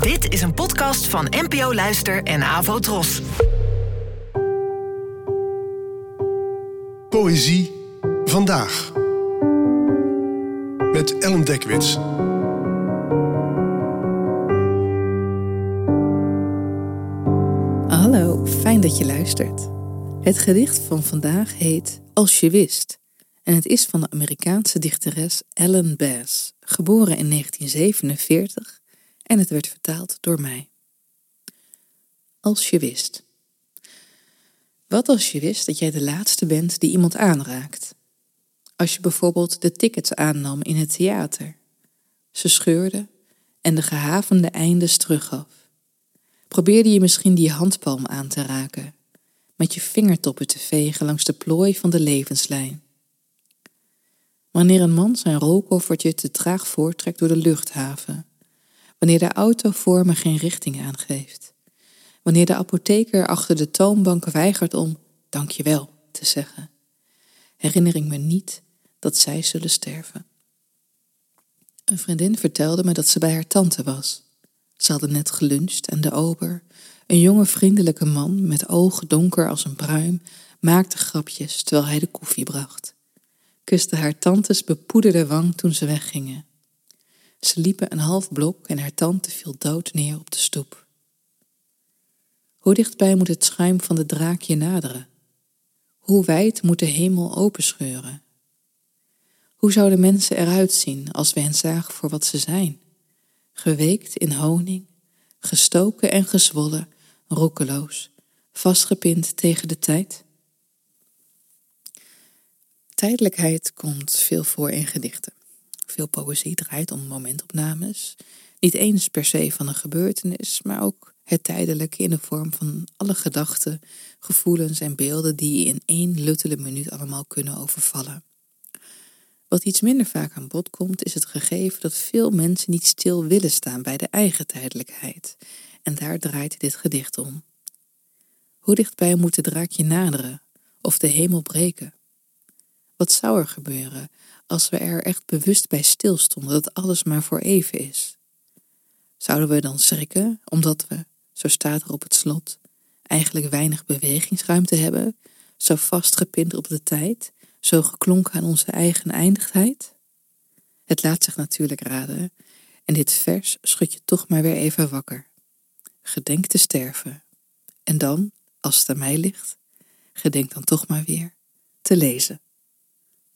Dit is een podcast van NPO Luister en Avo Tros. Poëzie vandaag. Met Ellen Dekwits. Hallo, fijn dat je luistert. Het gedicht van vandaag heet Als je wist. En het is van de Amerikaanse dichteres Ellen Bass, geboren in 1947 en het werd vertaald door mij. Als je wist. Wat als je wist dat jij de laatste bent die iemand aanraakt? Als je bijvoorbeeld de tickets aannam in het theater. Ze scheurde en de gehavende eindes teruggaf. Probeerde je misschien die handpalm aan te raken, met je vingertoppen te vegen langs de plooi van de levenslijn. Wanneer een man zijn rolkoffertje te traag voortrekt door de luchthaven. Wanneer de auto voor me geen richting aangeeft. Wanneer de apotheker achter de toonbank weigert om dankjewel te zeggen. Herinner ik me niet dat zij zullen sterven. Een vriendin vertelde me dat ze bij haar tante was. Ze hadden net geluncht en de ober, een jonge vriendelijke man met ogen donker als een pruim, maakte grapjes terwijl hij de koffie bracht. Kuste haar tantes bepoederde wang toen ze weggingen. Ze liepen een half blok en haar tante viel dood neer op de stoep. Hoe dichtbij moet het schuim van de draakje naderen? Hoe wijd moet de hemel openscheuren? Hoe zouden mensen eruit zien als we hen zagen voor wat ze zijn? Geweekt in honing, gestoken en gezwollen, roekeloos, vastgepind tegen de tijd? Tijdelijkheid komt veel voor in gedichten. Veel poëzie draait om momentopnames, niet eens per se van een gebeurtenis, maar ook het tijdelijke in de vorm van alle gedachten, gevoelens en beelden die in één luttele minuut allemaal kunnen overvallen. Wat iets minder vaak aan bod komt, is het gegeven dat veel mensen niet stil willen staan bij de eigen tijdelijkheid. En daar draait dit gedicht om. Hoe dichtbij moet de draakje naderen of de hemel breken? Wat zou er gebeuren als we er echt bewust bij stilstonden dat alles maar voor even is? Zouden we dan schrikken omdat we, zo staat er op het slot, eigenlijk weinig bewegingsruimte hebben, zo vastgepind op de tijd, zo geklonken aan onze eigen eindigheid? Het laat zich natuurlijk raden, en dit vers schud je toch maar weer even wakker. Gedenk te sterven. En dan, als het aan mij ligt, gedenk dan toch maar weer te lezen.